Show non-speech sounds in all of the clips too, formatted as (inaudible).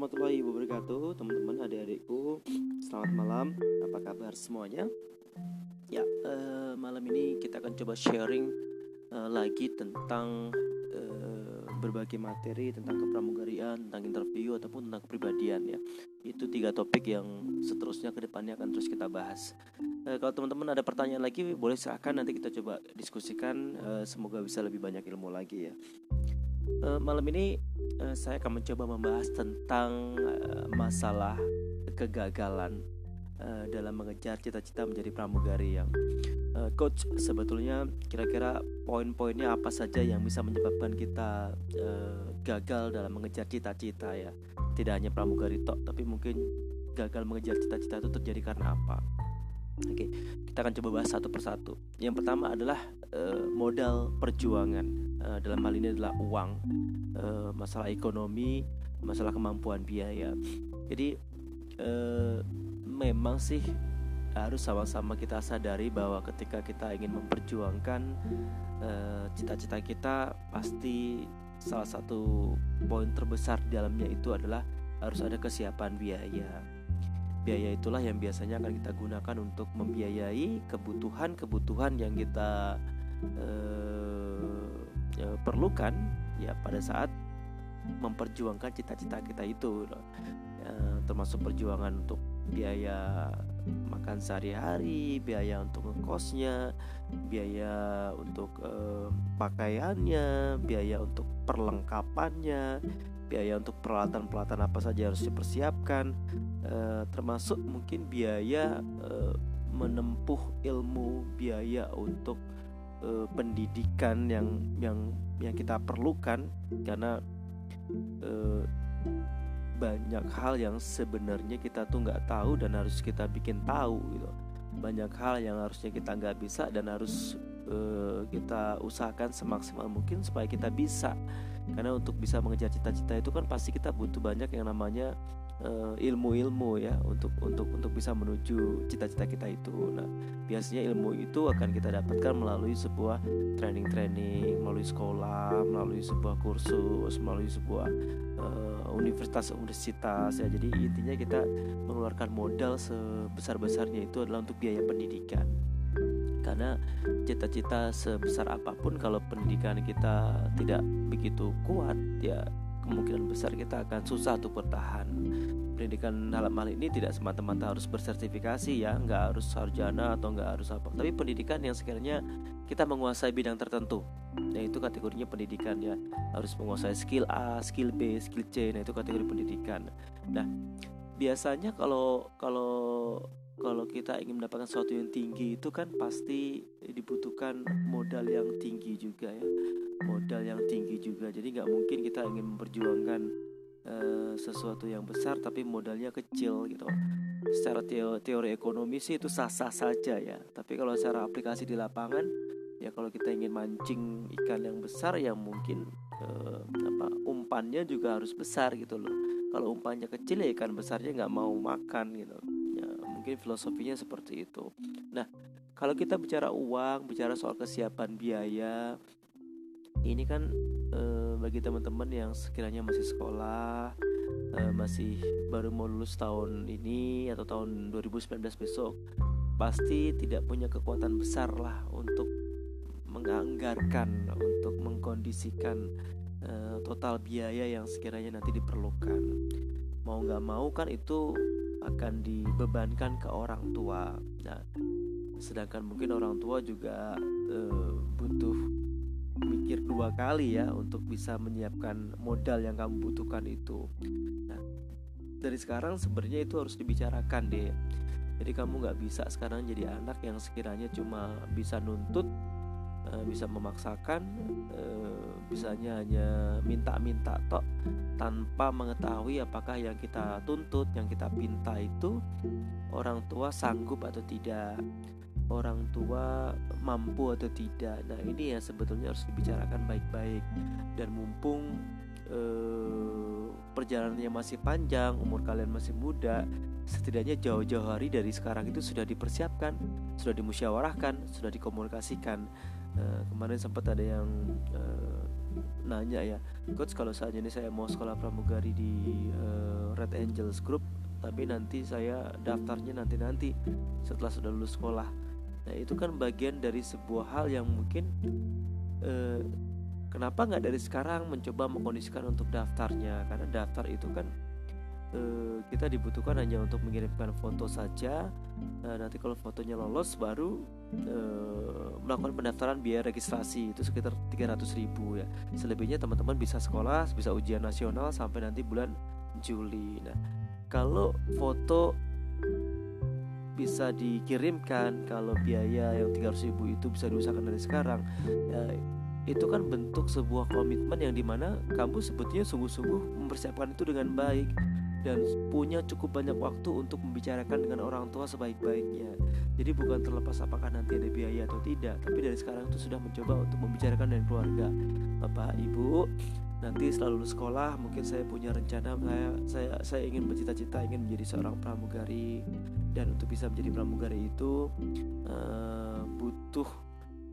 warahmatullahi wabarakatuh Teman-teman adik-adikku. Selamat malam. Apa kabar semuanya? Ya uh, malam ini kita akan coba sharing uh, Lagi tentang uh, Berbagai materi tentang kepramugarian Tentang interview ataupun tentang kepribadian ya. Itu tiga topik yang seterusnya ke depannya akan terus kita bahas. Uh, Kalau teman-teman ada pertanyaan lagi Boleh silahkan nanti kita coba diskusikan. Uh, Semoga bisa lebih banyak ilmu lagi ya. Uh, malam ini uh, saya akan mencoba membahas tentang uh, masalah kegagalan uh, dalam mengejar cita-cita menjadi pramugari yang coach sebetulnya kira-kira poin-poinnya apa saja yang bisa menyebabkan kita gagal dalam mengejar cita-cita ya tidak hanya pramugari tok tapi mungkin gagal mengejar cita-cita itu terjadi karena apa Oke, kita akan coba bahas satu persatu. Yang pertama adalah modal perjuangan. Uh, dalam hal ini adalah uang, uh, masalah ekonomi, masalah kemampuan biaya. Jadi uh, memang sih harus sama-sama kita sadari bahwa ketika kita ingin memperjuangkan cita-cita uh, kita, pasti salah satu poin terbesar di dalamnya itu adalah harus ada kesiapan biaya biaya itulah yang biasanya akan kita gunakan untuk membiayai kebutuhan-kebutuhan yang kita perlukan ya pada saat memperjuangkan cita-cita kita itu uh, termasuk perjuangan untuk biaya makan sehari-hari, biaya untuk ngekosnya, biaya untuk uh, pakaiannya, biaya untuk perlengkapannya, biaya untuk peralatan-peralatan apa saja harus dipersiapkan uh, termasuk mungkin biaya uh, menempuh ilmu biaya untuk uh, pendidikan yang yang yang kita perlukan karena uh, banyak hal yang sebenarnya kita tuh nggak tahu dan harus kita bikin tahu gitu. Banyak hal yang harusnya kita nggak bisa dan harus uh, kita usahakan semaksimal mungkin supaya kita bisa. Karena untuk bisa mengejar cita-cita itu kan pasti kita butuh banyak yang namanya ilmu-ilmu uh, ya untuk untuk untuk bisa menuju cita-cita kita itu. Nah, biasanya ilmu itu akan kita dapatkan melalui sebuah training-training, melalui sekolah, melalui sebuah kursus, melalui sebuah uh, universitas-universitas ya. Jadi intinya kita mengeluarkan modal sebesar-besarnya itu adalah untuk biaya pendidikan karena cita-cita sebesar apa pun kalau pendidikan kita tidak begitu kuat ya kemungkinan besar kita akan susah untuk bertahan. Pendidikan dalam hal ini tidak semata-mata harus bersertifikasi ya nggak harus sarjana atau nggak harus apa. Tapi pendidikan yang sekiranya kita menguasai bidang tertentu nah itu kategorinya pendidikan ya. Harus menguasai skill A skill B skill C nah itu kategori pendidikan. Nah biasanya kalau kalau kalau kita ingin mendapatkan sesuatu yang tinggi itu kan pasti dibutuhkan modal yang tinggi juga ya modal yang tinggi juga. Jadi nggak mungkin kita ingin memperjuangkan uh, sesuatu yang besar tapi modalnya kecil gitu. Secara teori, teori ekonomi sih itu sah-sah saja ya. Tapi kalau secara aplikasi di lapangan ya kalau kita ingin mancing ikan yang besar ya mungkin uh, apa umpannya juga harus besar gitu loh. Kalau umpannya kecil ya ikan besarnya nggak mau makan gitu. Mungkin filosofinya seperti itu. Nah, kalau kita bicara uang, bicara soal kesiapan biaya, ini kan e, bagi teman-teman yang sekiranya masih sekolah, e, masih baru mau lulus tahun ini atau tahun 2019 besok, pasti tidak punya kekuatan besar lah untuk menganggarkan, untuk mengkondisikan e, total biaya yang sekiranya nanti diperlukan. Mau nggak mau kan itu akan dibebankan ke orang tua. Nah, sedangkan mungkin orang tua juga e, butuh mikir dua kali ya untuk bisa menyiapkan modal yang kamu butuhkan itu. Nah, dari sekarang sebenarnya itu harus dibicarakan deh. Jadi kamu nggak bisa sekarang jadi anak yang sekiranya cuma bisa nuntut, e, bisa memaksakan, e, bisanya hanya minta-minta tok tanpa mengetahui apakah yang kita tuntut, yang kita pinta itu orang tua sanggup atau tidak, orang tua mampu atau tidak. Nah, ini ya sebetulnya harus dibicarakan baik-baik dan mumpung eh, perjalanannya masih panjang, umur kalian masih muda, setidaknya jauh-jauh hari dari sekarang itu sudah dipersiapkan, sudah dimusyawarahkan, sudah dikomunikasikan. Uh, kemarin sempat ada yang uh, nanya ya coach kalau saat ini saya mau sekolah pramugari di uh, Red Angels Group tapi nanti saya daftarnya nanti-nanti setelah sudah lulus sekolah nah itu kan bagian dari sebuah hal yang mungkin uh, kenapa nggak dari sekarang mencoba mengkondisikan untuk daftarnya? Karena daftar itu kan uh, kita dibutuhkan hanya untuk mengirimkan foto saja. Uh, nanti kalau fotonya lolos baru uh, melakukan pendaftaran biaya registrasi itu sekitar 300 ribu ya. Selebihnya teman-teman bisa sekolah bisa ujian nasional sampai nanti bulan Juli. Nah kalau foto bisa dikirimkan kalau biaya yang 300 ribu itu bisa diusahakan dari sekarang. Ya, itu kan bentuk sebuah komitmen yang di mana kamu sebetulnya sungguh-sungguh mempersiapkan itu dengan baik dan punya cukup banyak waktu untuk membicarakan dengan orang tua sebaik-baiknya. Jadi bukan terlepas apakah nanti ada biaya atau tidak tapi dari sekarang itu sudah mencoba untuk membicarakan dengan keluarga. Bapak ibu nanti setelah lulus sekolah mungkin saya punya rencana saya saya saya ingin bercita-cita ingin menjadi seorang pramugari dan untuk bisa menjadi pramugari itu uh, butuh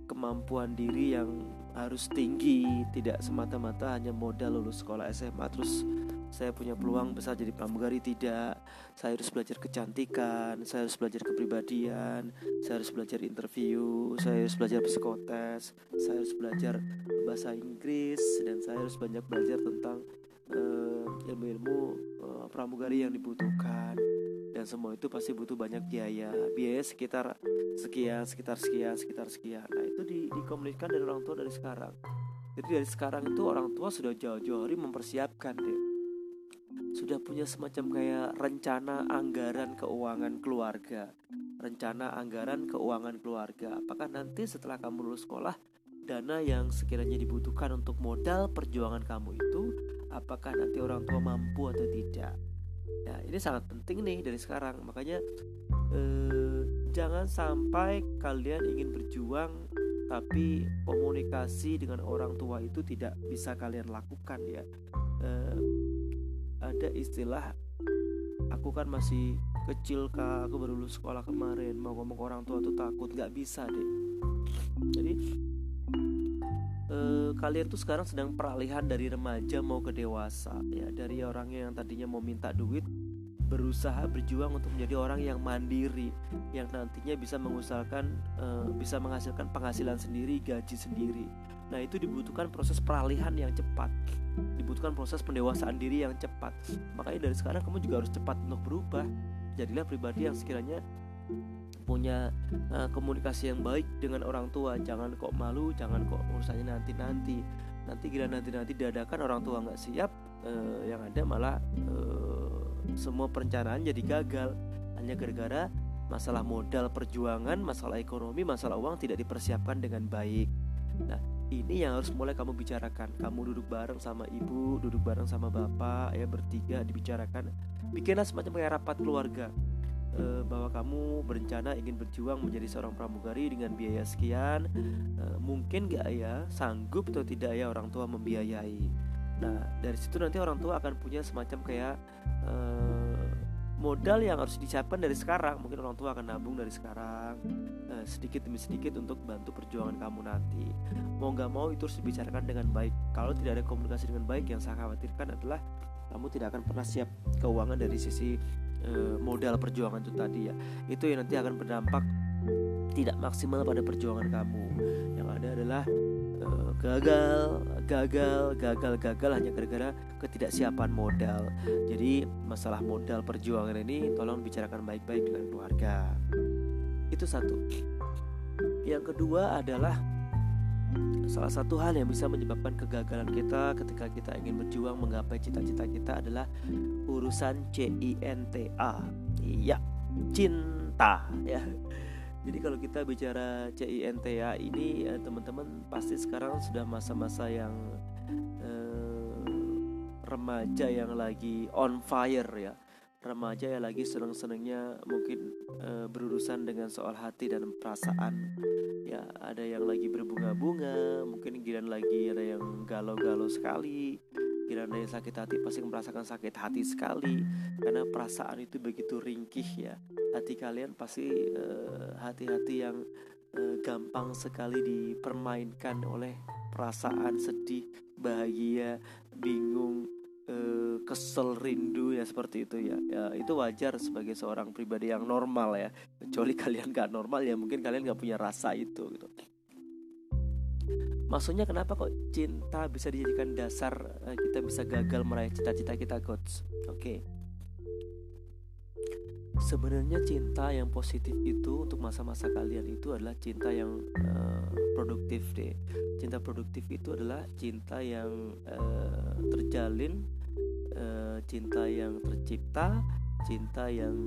kemampuan diri yang harus tinggi. Tidak semata-mata hanya modal lulus sekolah SMA terus saya punya peluang besar jadi pramugari? Tidak. Saya harus belajar kecantikan saya harus belajar kepribadian saya harus belajar interview saya harus belajar psikotes saya harus belajar bahasa Inggris dan saya harus banyak belajar tentang uh, ilmu-ilmu uh, pramugari yang dibutuhkan dan semua itu pasti butuh banyak biaya. Biaya sekitar sekian sekitar sekian sekitar sekian. Nah itu di, dikomunikasikan dari orang tua dari sekarang. Jadi dari sekarang itu orang tua sudah jauh-jauh hari mempersiapkan deh sudah punya semacam kayak rencana anggaran keuangan keluarga. Rencana anggaran keuangan keluarga. Apakah nanti setelah kamu lulus sekolah dana yang sekiranya dibutuhkan untuk modal perjuangan kamu itu apakah nanti orang tua mampu atau tidak ya ini sangat penting nih dari sekarang. Makanya eh, jangan sampai kalian ingin berjuang tapi komunikasi dengan orang tua itu tidak bisa kalian lakukan ya. Eh, ada istilah aku kan masih kecil kak. Aku baru lulus sekolah kemarin. Mau ngomong ke orang tua tuh takut. Nggak bisa deh. Jadi eh, kalian tuh sekarang sedang peralihan dari remaja mau ke dewasa ya. Dari orang yang tadinya mau minta duit berusaha berjuang untuk menjadi orang yang mandiri yang nantinya bisa mengusahakan uh, bisa menghasilkan penghasilan sendiri gaji sendiri. Nah itu dibutuhkan proses peralihan yang cepat. Dibutuhkan proses pendewasaan diri yang cepat. Makanya dari sekarang kamu juga harus cepat untuk berubah. Jadilah pribadi yang sekiranya punya uh, komunikasi yang baik dengan orang tua. Jangan kok malu jangan kok urusannya nanti nanti nanti kira nanti nanti dadakan orang tua nggak siap uh, yang ada malah uh, semua perencanaan jadi gagal hanya gara-gara masalah modal perjuangan, masalah ekonomi, masalah uang tidak dipersiapkan dengan baik. Nah, ini yang harus mulai kamu bicarakan. Kamu duduk bareng sama ibu, duduk bareng sama bapak, ya bertiga dibicarakan. Bikinlah semacam kayak rapat keluarga e, bahwa kamu berencana ingin berjuang menjadi seorang pramugari dengan biaya sekian. E, mungkin gak ya sanggup atau tidak ya orang tua membiayai. Nah, dari situ nanti orang tua akan punya semacam kayak uh, modal yang harus disiapkan dari sekarang. Mungkin orang tua akan nabung dari sekarang uh, sedikit demi sedikit untuk bantu perjuangan kamu nanti. Mau nggak mau itu harus dibicarakan dengan baik. Kalau tidak ada komunikasi dengan baik, yang saya khawatirkan adalah kamu tidak akan pernah siap keuangan dari sisi uh, modal perjuangan itu tadi ya. Itu yang nanti akan berdampak tidak maksimal pada perjuangan kamu. Yang ada adalah gagal, gagal, gagal, gagal hanya gara-gara ketidaksiapan modal. Jadi masalah modal perjuangan ini tolong bicarakan baik-baik dengan keluarga. Itu satu. Yang kedua adalah salah satu hal yang bisa menyebabkan kegagalan kita ketika kita ingin berjuang menggapai cita-cita kita adalah urusan CINTA. Iya, cinta ya. Jadi kalau kita bicara CINTA ini ya, teman-teman pasti sekarang sudah masa-masa yang eh, remaja yang lagi on fire ya. Remaja yang lagi seneng-senengnya mungkin eh, berurusan dengan soal hati dan perasaan. Ya, ada yang lagi berbunga-bunga, mungkin giliran lagi ada yang galau-galau sekali Kirana yang sakit hati pasti merasakan sakit hati sekali. Karena perasaan itu begitu ringkih ya. Hati kalian pasti eh, hati-hati yang uh, gampang sekali dipermainkan oleh perasaan sedih bahagia bingung eh, kesel rindu ya seperti itu ya. Ya itu wajar sebagai seorang pribadi yang normal ya. Kecuali kalian gak normal ya mungkin kalian gak punya rasa itu gitu maksudnya kenapa kok cinta bisa dijadikan dasar eh, kita bisa gagal meraih cita-cita kita coach? Oke. Okay sebenarnya cinta yang positif itu untuk masa-masa kalian itu adalah cinta yang uh, produktif deh cinta produktif itu adalah cinta yang uh, terjalin uh, cinta yang tercipta cinta yang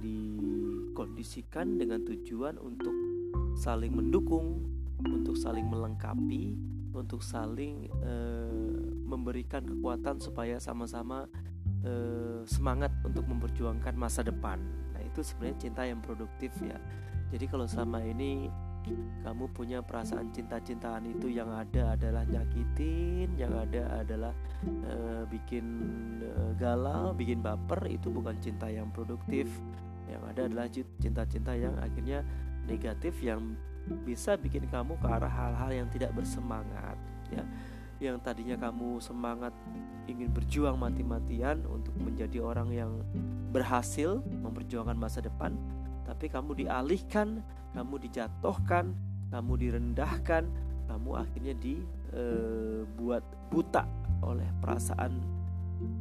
dikondisikan dengan tujuan untuk saling mendukung untuk saling melengkapi untuk saling uh, memberikan kekuatan supaya sama-sama Eh, semangat untuk memperjuangkan masa depan. Nah, itu sebenarnya cinta yang produktif ya. Jadi kalau selama ini kamu punya perasaan cinta-cintaan itu yang ada adalah nyakitin, yang ada adalah uh, bikin uh, galau, bikin baper, itu bukan cinta yang produktif. Yang ada adalah cinta-cinta yang akhirnya negatif yang bisa bikin kamu ke arah hal-hal yang tidak bersemangat ya. Yang tadinya kamu semangat ingin berjuang mati-matian untuk menjadi orang yang berhasil memperjuangkan masa depan, tapi kamu dialihkan, kamu dijatuhkan, kamu direndahkan, kamu akhirnya dibuat eh, buta oleh perasaan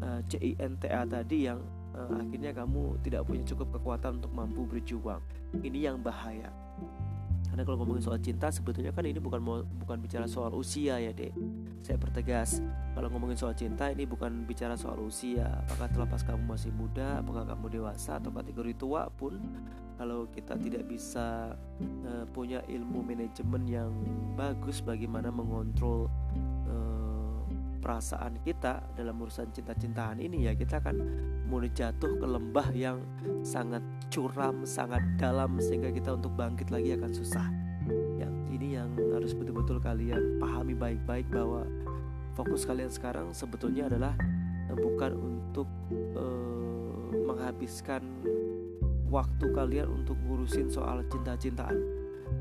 uh, eh, CINTA tadi yang uh, akhirnya kamu tidak punya cukup kekuatan untuk mampu berjuang. Ini yang bahaya. Karena kalau ngomongin soal cinta sebetulnya kan ini bukan bukan bicara soal usia ya dek. Saya pertegas kalau ngomongin soal cinta ini bukan bicara soal usia. Apakah terlepas kamu masih muda, apakah kamu dewasa atau kategori tua pun kalau kita tidak bisa uh, punya ilmu manajemen yang bagus bagaimana mengontrol uh, perasaan kita dalam urusan cinta-cintaan ini ya kita akan mulai jatuh ke lembah yang sangat curam, sangat dalam sehingga kita untuk bangkit lagi akan susah. Yang ini yang harus betul-betul kalian pahami baik-baik bahwa fokus kalian sekarang sebetulnya adalah eh, bukan untuk uh, menghabiskan waktu kalian untuk ngurusin soal cinta-cintaan.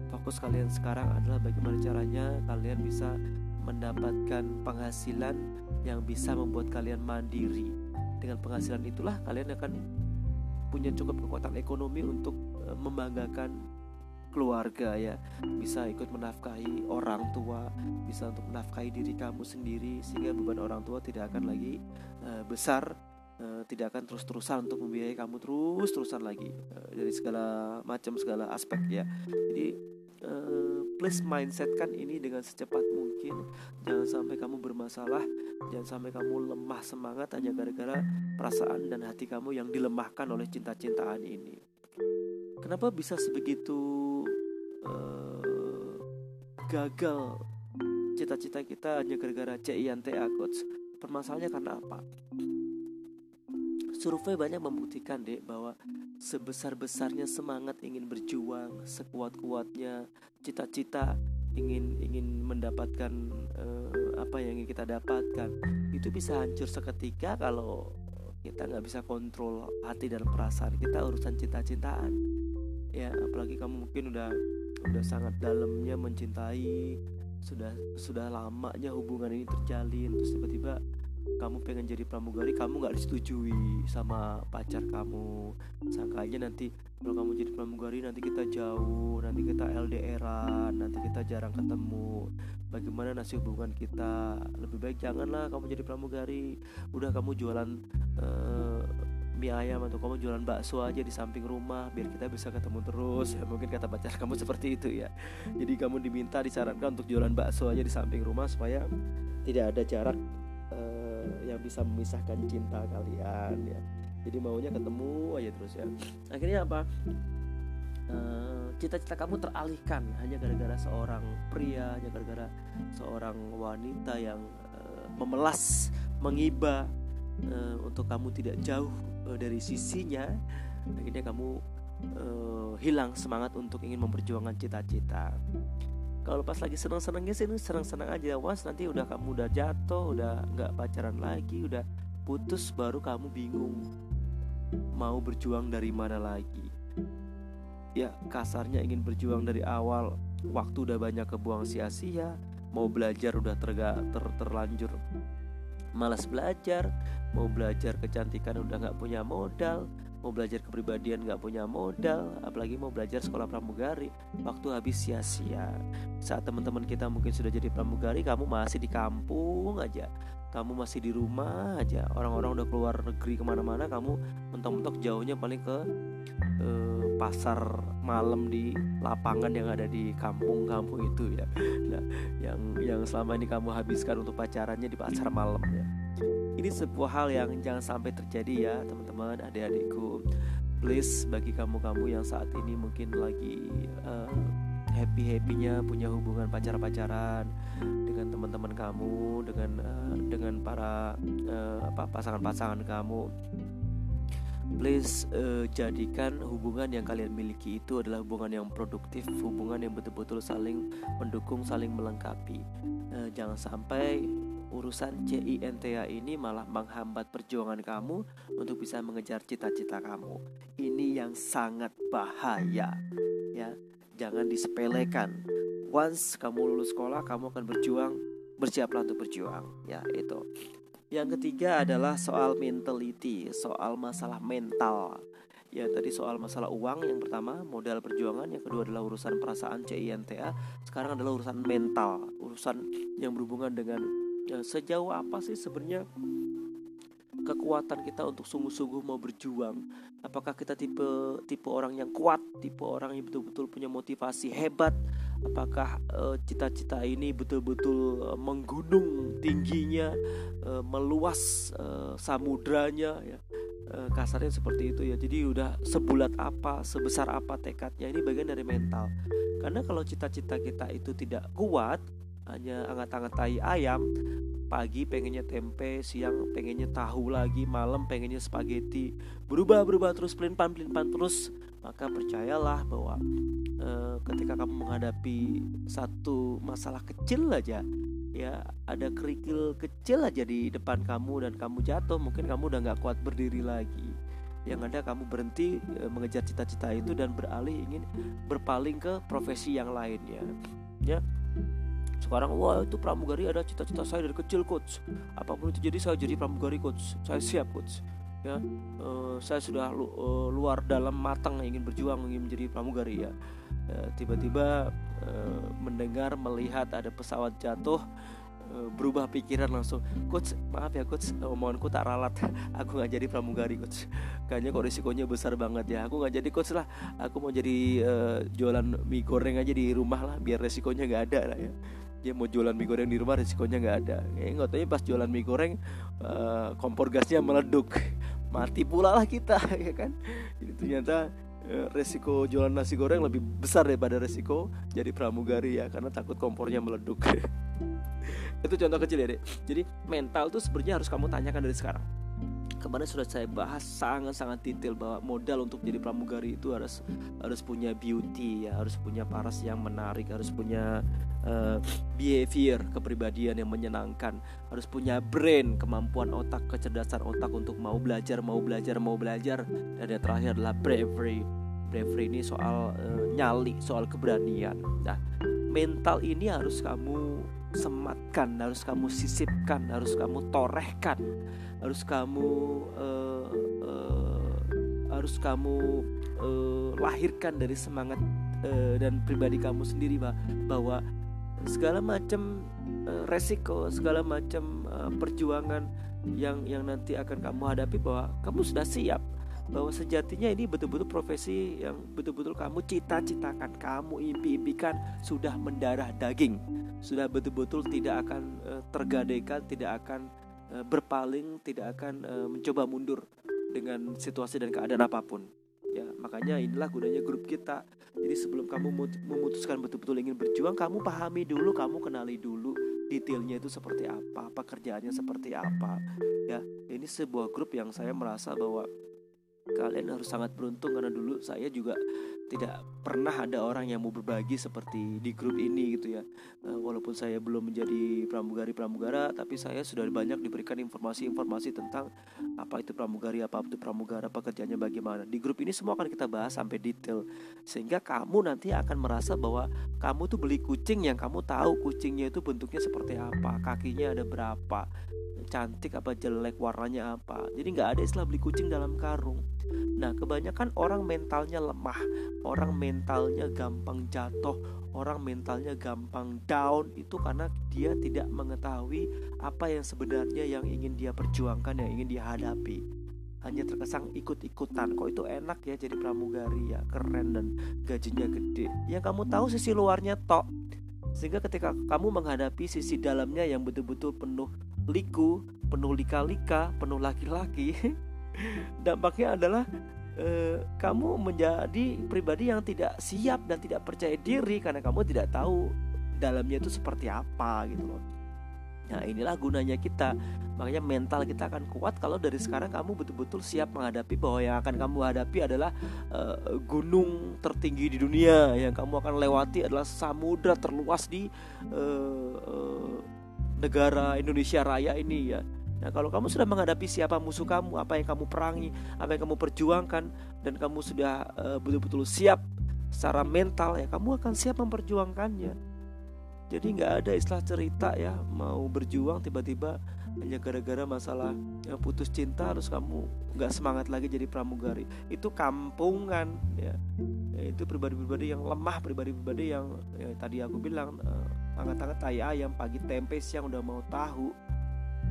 Fokus kalian sekarang adalah bagaimana caranya kalian bisa mendapatkan penghasilan yang bisa membuat kalian mandiri. Dengan penghasilan itulah kalian akan punya cukup kekuatan ekonomi untuk uh, membanggakan keluarga ya. Bisa ikut menafkahi orang tua bisa untuk menafkahi diri kamu sendiri sehingga beban orang tua tidak akan lagi uh, besar uh, tidak akan terus-terusan untuk membiayai kamu terus-terusan lagi uh, dari segala macam segala aspek ya. Jadi uh, please mindsetkan ini dengan secepat mungkin jangan sampai kamu bermasalah Jangan sampai kamu lemah semangat hanya gara-gara perasaan dan hati kamu yang dilemahkan oleh cinta-cintaan ini. Kenapa bisa sebegitu uh, gagal cita-cita kita hanya gara-gara CINTA coach? Permasalahannya karena apa? Survei banyak membuktikan deh bahwa sebesar-besarnya semangat ingin berjuang, sekuat-kuatnya cita-cita ingin ingin mendapatkan uh, apa yang ingin kita dapatkan. Itu bisa hancur seketika kalau kita nggak bisa kontrol hati dan perasaan kita urusan cinta-cintaan. Ya apalagi kamu mungkin udah udah sangat dalamnya mencintai sudah sudah lamanya hubungan ini terjalin terus tiba-tiba kamu pengen jadi pramugari kamu nggak disetujui sama pacar kamu. Sangka aja nanti kalau kamu jadi pramugari nanti kita jauh nanti kita LDRan nanti kita jarang ketemu. Bagaimana nasib hubungan kita? Lebih baik janganlah kamu jadi pramugari. Udah kamu jualan uh, mie ayam atau kamu jualan bakso aja di samping rumah biar kita bisa ketemu terus. Ya mungkin kata pacar kamu (laughs) seperti itu ya. Jadi kamu diminta disarankan untuk jualan bakso aja di samping rumah supaya tidak ada jarak yang bisa memisahkan cinta kalian ya. Jadi maunya ketemu aja terus ya. Akhirnya apa? Eh, cita-cita kamu teralihkan hanya gara-gara seorang pria hanya gara-gara seorang wanita yang uh, memelas mengiba uh, untuk kamu tidak jauh uh, dari sisinya. Akhirnya kamu hilang semangat untuk ingin memperjuangkan cita-cita kalau pas lagi seneng-senengnya sih seneng-seneng aja. Was nanti udah kamu udah jatuh udah nggak pacaran lagi udah putus baru kamu bingung mau berjuang dari mana lagi. Ya kasarnya ingin berjuang dari awal. Waktu udah banyak kebuang sia-sia mau belajar udah terga ter, terlanjur malas belajar mau belajar kecantikan udah nggak punya modal mau belajar kepribadian nggak punya modal apalagi mau belajar sekolah pramugari waktu habis sia-sia. Saat teman-teman kita mungkin sudah jadi pramugari kamu masih di kampung aja kamu masih di rumah aja. Orang-orang udah keluar negeri ke mana-mana kamu mentok-mentok jauhnya paling ke eh, pasar malam di lapangan yang ada di kampung kamu itu ya. Nah, yang yang selama ini kamu habiskan untuk pacarannya di pasar malam ya. Ini sebuah hal yang jangan sampai terjadi ya teman-teman adik-adikku. Please bagi kamu-kamu yang saat ini mungkin lagi uh, eh, happy happynya punya hubungan pacar-pacaran dengan teman-teman kamu dengan uh, dengan para uh, pasangan-pasangan kamu. Please uh, jadikan hubungan yang kalian miliki itu adalah hubungan yang produktif hubungan yang betul-betul saling mendukung saling melengkapi. Uh, jangan sampai urusan CINTA ini malah menghambat perjuangan kamu untuk bisa mengejar cita-cita kamu. Ini yang sangat bahaya. Ya, jangan disepelekan. Once kamu lulus sekolah, kamu akan berjuang, bersiaplah untuk berjuang. Ya, itu. Yang ketiga adalah soal mentality, soal masalah mental. Ya tadi soal masalah uang yang pertama modal perjuangan yang kedua adalah urusan perasaan CINTA sekarang adalah urusan mental urusan yang berhubungan dengan sejauh apa sih sebenarnya kekuatan kita untuk sungguh-sungguh mau berjuang? Apakah kita tipe tipe orang yang kuat tipe orang yang betul-betul punya motivasi hebat? Apakah eh, cita-cita uh, ini betul-betul uh, menggunung tingginya uh, meluas samudranya ya? Kasarnya seperti itu ya. Jadi udah sebulat apa sebesar apa tekadnya ini bagian dari mental. Karena kalau cita-cita kita itu tidak kuat hanya angat-angat tai ayam. Pagi pengennya tempe siang pengennya tahu lagi malam pengennya spaghetti. Berubah berubah terus pelin pan pelin pan terus. Maka percayalah bahwa e, ketika kamu menghadapi satu masalah kecil aja ya ada kerikil kecil aja di depan kamu dan kamu jatuh mungkin kamu udah nggak kuat berdiri lagi. Yang ada kamu berhenti e, mengejar cita-cita itu dan beralih ingin berpaling ke profesi yang lainnya ya sekarang wah itu pramugari ada cita-cita saya dari kecil coach. Apa pun itu jadi saya jadi pramugari coach. Saya siap coach. Ya uh, saya sudah lu, uh, luar dalam matang ingin berjuang ingin menjadi pramugari ya. Uh, tiba-tiba uh, mendengar melihat ada pesawat jatuh berubah pikiran langsung coach maaf ya coach omonganku tak ralat. (laughs) Aku nggak jadi pramugari coach. Kayaknya kok risikonya besar banget ya. Aku nggak jadi coach lah. Aku mau jadi uh, jualan mie goreng aja di rumah lah biar resikonya nggak ada lah ya dia mau jualan mie goreng di rumah risikonya nggak ada. Eh nggak tahu pas jualan mie goreng uh, kompor gasnya meleduk. Mati pula lah kita (laughs) ya kan? Jadi ternyata uh, resiko jualan nasi goreng lebih besar daripada resiko jadi pramugari ya karena takut kompornya meleduk. (laughs) Itu contoh kecil ya dek. Jadi mental tuh sebenarnya harus kamu tanyakan dari sekarang kemarin sudah saya bahas sangat-sangat detail bahwa modal untuk jadi pramugari itu harus harus punya beauty ya, harus punya paras yang menarik, harus punya uh, behavior kepribadian yang menyenangkan, harus punya brain, kemampuan otak, kecerdasan otak untuk mau belajar, mau belajar, mau belajar. Dan yang terakhir adalah bravery. Bravery ini soal uh, nyali, soal keberanian. Nah, mental ini harus kamu sematkan, harus kamu sisipkan, harus kamu torehkan harus kamu uh, uh, harus kamu uh, lahirkan dari semangat uh, dan pribadi kamu sendiri bah, bahwa segala macam uh, resiko segala macam uh, perjuangan yang yang nanti akan kamu hadapi bahwa kamu sudah siap bahwa sejatinya ini betul-betul profesi yang betul-betul kamu cita-citakan, kamu impi-impikan sudah mendarah daging, sudah betul-betul tidak akan uh, tergadaikan, tidak akan Eh, berpaling, tidak akan uh, mencoba mundur dengan situasi dan keadaan apa pun. Ya, makanya inilah gunanya grup kita. Jadi sebelum kamu memutuskan betul-betul ingin berjuang, kamu pahami dulu, kamu kenali dulu detailnya itu seperti apa, pekerjaannya seperti apa. Ya, ini sebuah grup yang saya merasa bahwa kalian harus sangat beruntung karena dulu saya juga tidak pernah ada orang yang mau berbagi seperti di grup ini gitu ya. Uh, walaupun saya belum menjadi pramugari pramugara tapi saya sudah banyak diberikan informasi-informasi tentang apa itu pramugari apa itu pramugara pekerjaannya bagaimana. Di grup ini semua akan kita bahas sampai detail sehingga kamu nanti akan merasa bahwa kamu tuh beli kucing yang kamu tahu kucingnya itu bentuknya seperti apa kakinya ada berapa cantik apa jelek warnanya apa jadi nggak ada istilah beli kucing dalam karung Nah, kebanyakan orang mentalnya lemah, orang mentalnya gampang jatuh, orang mentalnya gampang down itu karena dia tidak mengetahui apa yang sebenarnya yang ingin dia perjuangkan, yang ingin dia hadapi. Hanya terkesan ikut-ikutan. Kok itu enak ya jadi pramugari ya, keren dan gajinya gede. Yang kamu tahu sisi luarnya tok. Sehingga ketika kamu menghadapi sisi dalamnya yang betul-betul penuh liku, penuh lika-lika, penuh laki-laki, (laughs) dampaknya adalah eh, kamu menjadi pribadi yang tidak siap dan tidak percaya diri karena kamu tidak tahu dalamnya itu seperti apa gitu loh. Nah inilah gunanya kita Makanya mental kita akan kuat kalau dari sekarang kamu betul-betul siap menghadapi bahwa yang akan kamu hadapi adalah uh, gunung tertinggi di dunia Yang kamu akan lewati adalah samudra terluas di uh, negara Indonesia Raya ini ya Nah, kalau kamu sudah menghadapi siapa musuh kamu, apa yang kamu perangi, apa yang kamu perjuangkan, dan kamu sudah uh, betul-betul siap secara mental, ya kamu akan siap memperjuangkannya. Jadi nggak ada istilah cerita ya mau berjuang tiba-tiba hanya gara-gara masalah yang putus cinta harus kamu nggak semangat lagi jadi pramugari. Itu kampungan ya. ya itu pribadi-pribadi yang lemah, pribadi-pribadi yang ya, tadi aku bilang uh, angkat-angkat tai ayam pagi tempe siang udah mau tahu.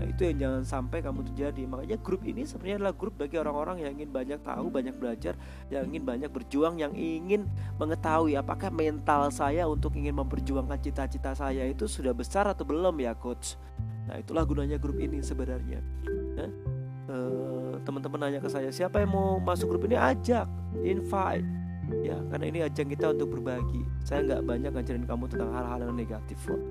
Nah itu yang jangan sampai kamu terjadi. Makanya grup ini sebenarnya adalah grup bagi orang-orang yang ingin banyak tahu, banyak belajar Yang ingin banyak berjuang, yang ingin mengetahui Apakah mental saya untuk ingin memperjuangkan cita-cita saya itu sudah besar atau belum ya coach? Nah itulah gunanya grup ini sebenarnya. Nah, Teman-teman nanya ke saya Siapa yang mau masuk grup ini? Ajak, invite Ya karena ini ajang kita untuk berbagi Saya nggak banyak ngajarin kamu tentang hal-hal yang negatif kok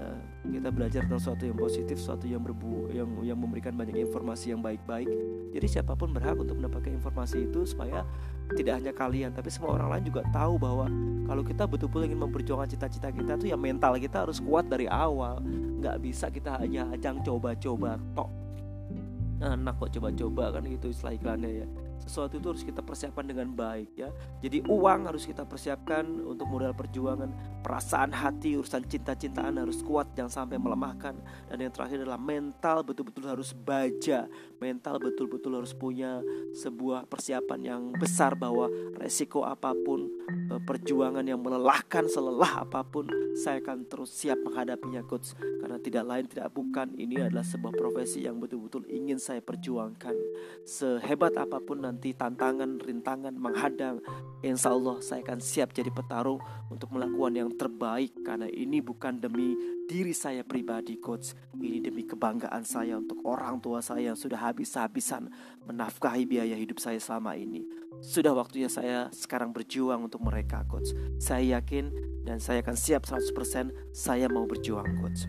Nah, kita belajar tentang sesuatu yang positif, sesuatu yang berbu yang yang memberikan banyak informasi yang baik-baik. Jadi siapa pun berhak untuk mendapatkan informasi itu supaya tidak hanya kalian, tapi semua orang lain juga tahu bahwa kalau kita betul-betul ingin memperjuangkan cita-cita kita tuh ya mental kita harus kuat dari awal. Nggak bisa kita hanya ajang coba-coba tok. Enak kok coba-coba kan gitu istilah iklannya ya sesuatu itu harus kita persiapkan dengan baik ya. Jadi uang harus kita persiapkan untuk modal perjuangan, perasaan hati, urusan cinta-cintaan harus kuat jangan sampai melemahkan dan yang terakhir adalah mental betul-betul harus baja, mental betul-betul harus punya sebuah persiapan yang besar bahwa resiko apa pun, e, perjuangan yang melelahkan selelah apa pun, saya akan terus siap menghadapinya coach karena tidak lain tidak bukan ini adalah sebuah profesi yang betul-betul ingin saya perjuangkan. Sehebat apa pun nanti tantangan, rintangan menghadang, insya Allah saya akan siap jadi petarung untuk melakukan yang terbaik karena ini bukan demi diri saya pribadi coach, ini demi kebanggaan saya untuk orang tua saya yang sudah habis-habisan menafkahi biaya hidup saya selama ini. Sudah waktunya saya sekarang berjuang untuk mereka coach. Saya yakin dan saya akan siap 100% saya mau berjuang coach.